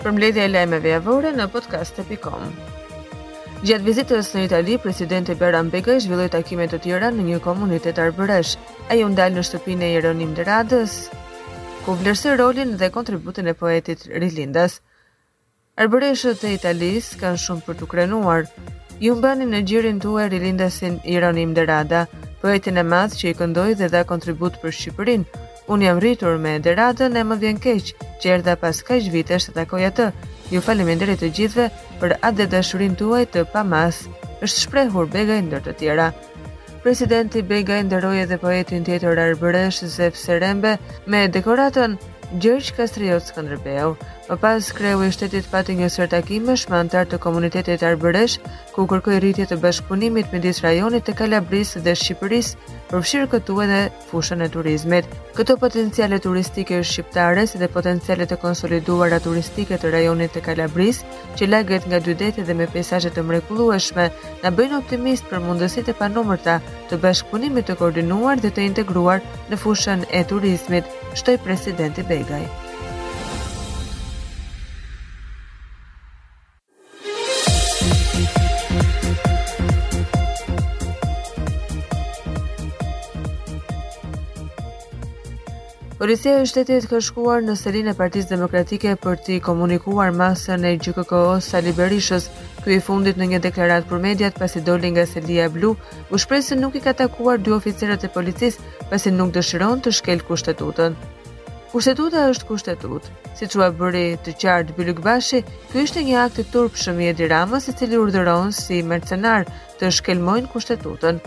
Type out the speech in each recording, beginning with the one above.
Përmbledhja e lajmeve javore në podcast.com. Gjatë vizitës në Itali, presidenti Bajram Begaj zhvilloi takime të tjera në një komunitet arbëresh. Ai u ndal në shtëpinë e Jeronim De Radës, ku vlerësoi rolin dhe kontributin e poetit rilindas. Arbëreshët e Italisë kanë shumë për t'u krenuar. Ju mbani në gjirin tuaj rilindasin Jeronim De Rada, poetin e madh që i këndoi dhe dha kontribut për Shqipërinë. Unë jam rritur me De Radën e më vjen keq që erdha pas kaq vitesh të takoj atë. Ju faleminderit të gjithëve për atdhedashurinë tuaj të pamasë, është shprehur Begaj ndër të tjera. Presidenti Begaj nderoi edhe poetin tjetër arbëresh Zef Serembe me dekoratën Gjergj Kastriot Skënderbeu. Më pas kreu i shtetit pati një sërë takimesh me anëtarë të komunitetit arbëresh, ku kërkoi rritje të bashkëpunimit midis rajonit të Kalabrisë dhe Shqipërisë, përfshirë këtu edhe fushën e turizmit. Këto potenciale turistike shqiptare si dhe potencialet e konsoliduara turistike të rajonit të Kalabrisë, që laget nga dy dete dhe me pejsazhe të mrekullueshme, na bëjnë optimistë për mundësitë e panumërta të bashkëpunimit të koordinuar dhe të integruar në fushën e turizmit, shtoi presidenti Begaj. Policia e shtetit ka shkuar në selinë e Partisë Demokratike për t'i komunikuar masën e GJKKO-së Sali Berishës. Ky i fundit në një deklaratë për mediat pasi doli nga selia blu, u shpreh se nuk i ka takuar dy oficerët e policisë pasi nuk dëshiron të shkelë kushtetutën. Kushtetuta është kushtetutë. Siç ua bëri të qartë Bylykbashi, ky ishte një akt i turpshëm i Edi Ramës i cili urdhëron si mercenarë të shkelmojnë Kushtetutën.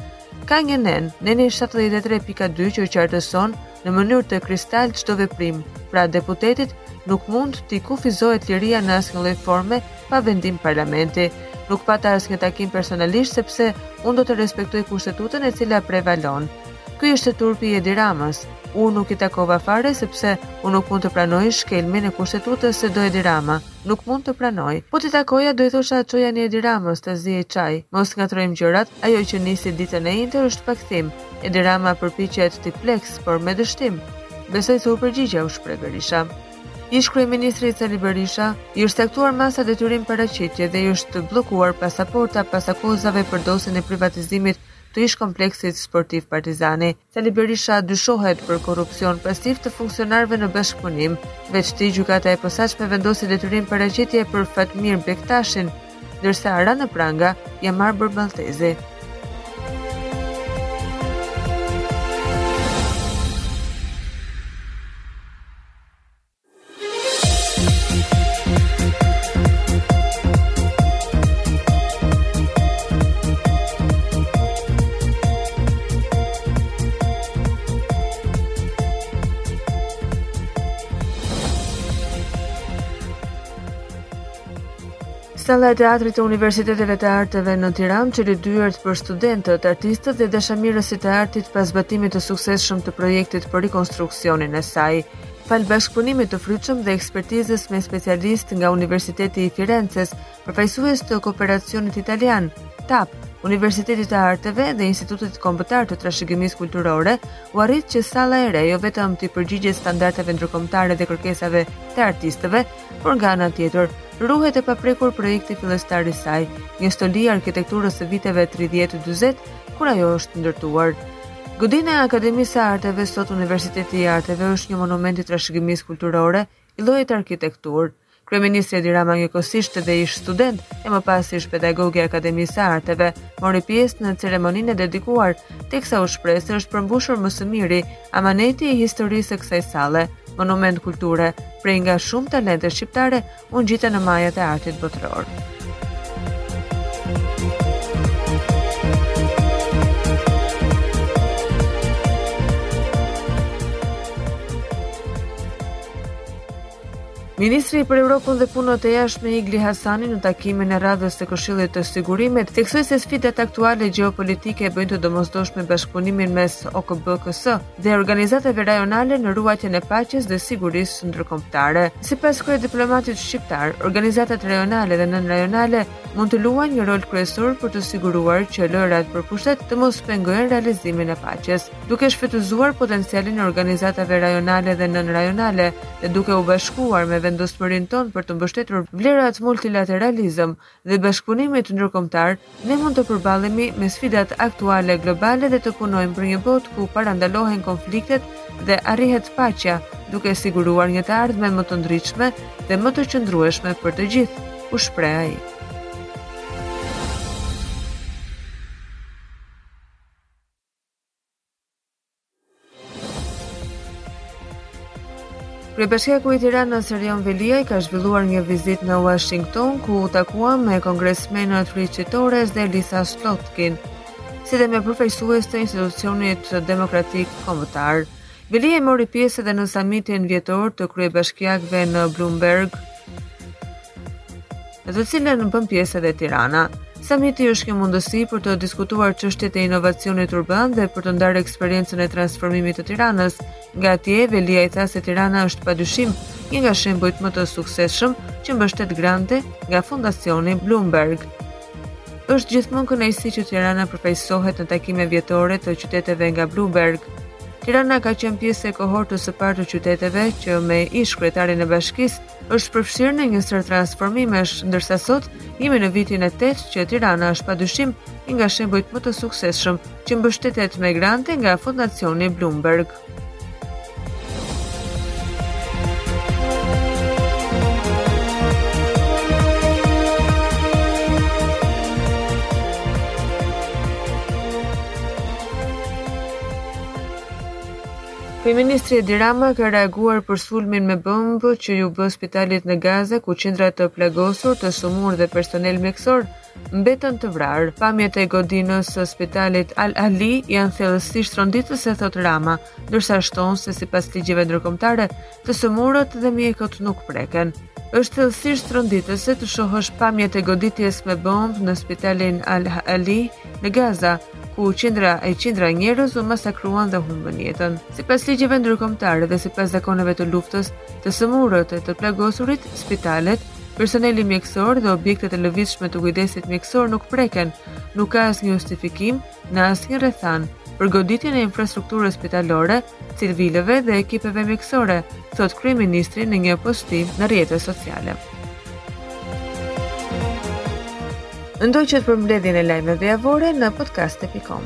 Ka një nen, neni 73.2 që qartëson në mënyrë të kristaltë çdo veprim, pra deputetit nuk mund t'i kufizohet liria në asnjë lloj forme pa vendim parlamenti. Nuk pata asnjë takim personalisht sepse unë do të respektoj Kushtetutën e cila prevalon. Ky ishte turpi i Edi Ramës. Unë nuk i takova fare sepse unë nuk mund të pranoj shkelmin e kushtetutës se do Edi Rama. Nuk mund të pranoj. Po t'i takoja do i thosha çojani Edi Ramës të ziejë çaj. Mos ngatrojmë gjërat, ajo që nisi ditën e enjte është pa kthim. Edi Rama përpiqet t'i pleksë, por me dështim. Besoj se u përgjigja, u shpreh Berisha. Ish-kryeministrit Sali Berisha i është caktuar masa detyrim paraqitje dhe i është bllokuar pasaporta pas akuzave për dosjen e privatizimit të ish-kompleksit sportiv Partizani. Sali Berisha dyshohet për korrupsion pasiv të funksionarëve në bashkëpunim. Veçti, Gjykata e Posaçme vendosi detyrim paraqitje për Fatmir Bektashin, ndërsa ra në pranga Jamarbër Malltezi. Salla e Teatrit të Universiteteve të Arteve në Tiranë çeli dyert për studentët, artistët dhe dashamirësit e artit pas zbatimit të suksesshëm të projektit për rikonstruksionin e saj. Falë bashkëpunimit të frytshëm dhe ekspertizës me specialistë nga Universiteti i Firences, përfaqësues të Kooperacionit Italian, TAP, Universitetit të Arteve dhe Institutit Kombëtar të Trashëgimisë Kulturore, u arrit që salla e re jo vetëm t'i përgjigjet standardeve ndërkombëtare dhe kërkesave të artistëve, por nga ana tjetër, ruhet e paprekur projekti fillestar i saj, një stoli e arkitekturës së viteve 30-40, kur ajo është ndërtuar. Godina e Akademisë së Arteve sot Universiteti i Arteve është një monument i trashëgimisë kulturore, i llojit arkitekturë. Kryeministri Edi Rama njëkohësisht dhe ish student e më pas ish pedagog i Akademisë së Arteve, mori pjesë në ceremoninë e dedikuar, teksa u shpreh se është përmbushur më së miri amaneti i historisë së kësaj salle, monument kulture, prej nga shumë talente shqiptare u ngjitën në majat e artit botëror. Ministri për Evropën dhe Punët e Jashtme Igli Hasani në takimin e radhës të Këshillit të Sigurimit theksoi se sfidat aktuale gjeopolitike bëjnë të domosdoshme bashkëpunimin mes OKB-KS, dhe organizatave rajonale në ruajtjen e paqes dhe sigurisë ndërkombëtare. Sipas kryediplomatit shqiptar, organizatat rajonale dhe nënrajonale mund të luajnë një rol kryesor për të siguruar që lojërat për pushtet të mos pengojnë realizimin e paqes, duke shfrytëzuar potencialin e organizatave rajonale dhe nënrajonale dhe duke u bashkuar me vendosmërinë tonë për të mbështetur vlerat multilateralizëm, dhe bashkëpunimit ndërkombëtar, ne mund të përballemi me sfidat aktuale globale dhe të punojmë për një botë ku parandalohen konfliktet dhe arrihet paqja, duke siguruar një të ardhme më të ndritshme dhe më të qëndrueshme për të gjithë, u shpreh ai. Kryebashkiaku i Tiranës Erion Veliaj ka zhvilluar një vizitë në Washington ku u takua me kongresmenët Ritchie Torres dhe Elissa Slotkin, si dhe me përfaqësues të institucionit demokratik kombëtar. Veliaj mori pjesë edhe në samitin vjetor të kryebashkiakëve në Bloomberg, Në të cilën bën pjesë edhe Tirana. Samiti është një mundësi për të diskutuar çështjet e inovacionit urban dhe për të ndarë eksperiencën e transformimit të Tiranës. Nga atje, Veliaj tha se Tirana është padyshim një nga shembujt më të suksesshëm që mbështet grante nga Fondacioni Bloomberg. Është gjithmonë kënaqësi që Tirana përfaqësohet në takime vjetore të qyteteve nga Bloomberg. Tirana ka qenë pjesë e kohortës së parë të qyteteve që me ish-kryetarin e bashkisë është përfshirë në një sërë transformimesh, ndërsa sot jemi në vitin e 8 që Tirana është pa dyshim një nga shembujt më të suksesshëm që mbështetet me grante nga Fondacioni Bloomberg. Kryeministri Edi Rama ka reaguar për sulmin me bombë që iu bë spitalit në Gaza ku qindra të plagosur, të sëmurë dhe personel mjekësor mbetën të vrarë. Pamjet e godinës së spitalit Al Ahli janë thellësisht tronditëse, thotë Rama, ndërsa shton se sipas ligjeve ndërkombëtare, Të sëmurët dhe mjekët nuk preken. Është thellësisht tronditëse të shohësh pamjet e goditjes me bombë në spitalin Al-Ahli në Gaza, ku qindra e qindra njerëz u masakruan dhe humbën jetën. Sipas ligjeve ndërkombëtare dhe sipas zakoneve të luftës, të sëmurët e të plagosurit, spitalet, personeli mjekësor dhe objektet e lëvizshme të kujdesit mjekësor nuk preken, nuk ka asnjë justifikim, Në asnjë rrethanë, për goditjen e infrastrukturës spitalore, civilëve dhe ekipeve mjekësore, thotë kryeministri në një postim në rrjetet sociale. Ndoqët përmbledhjen e lajmeve javore në podcast.com.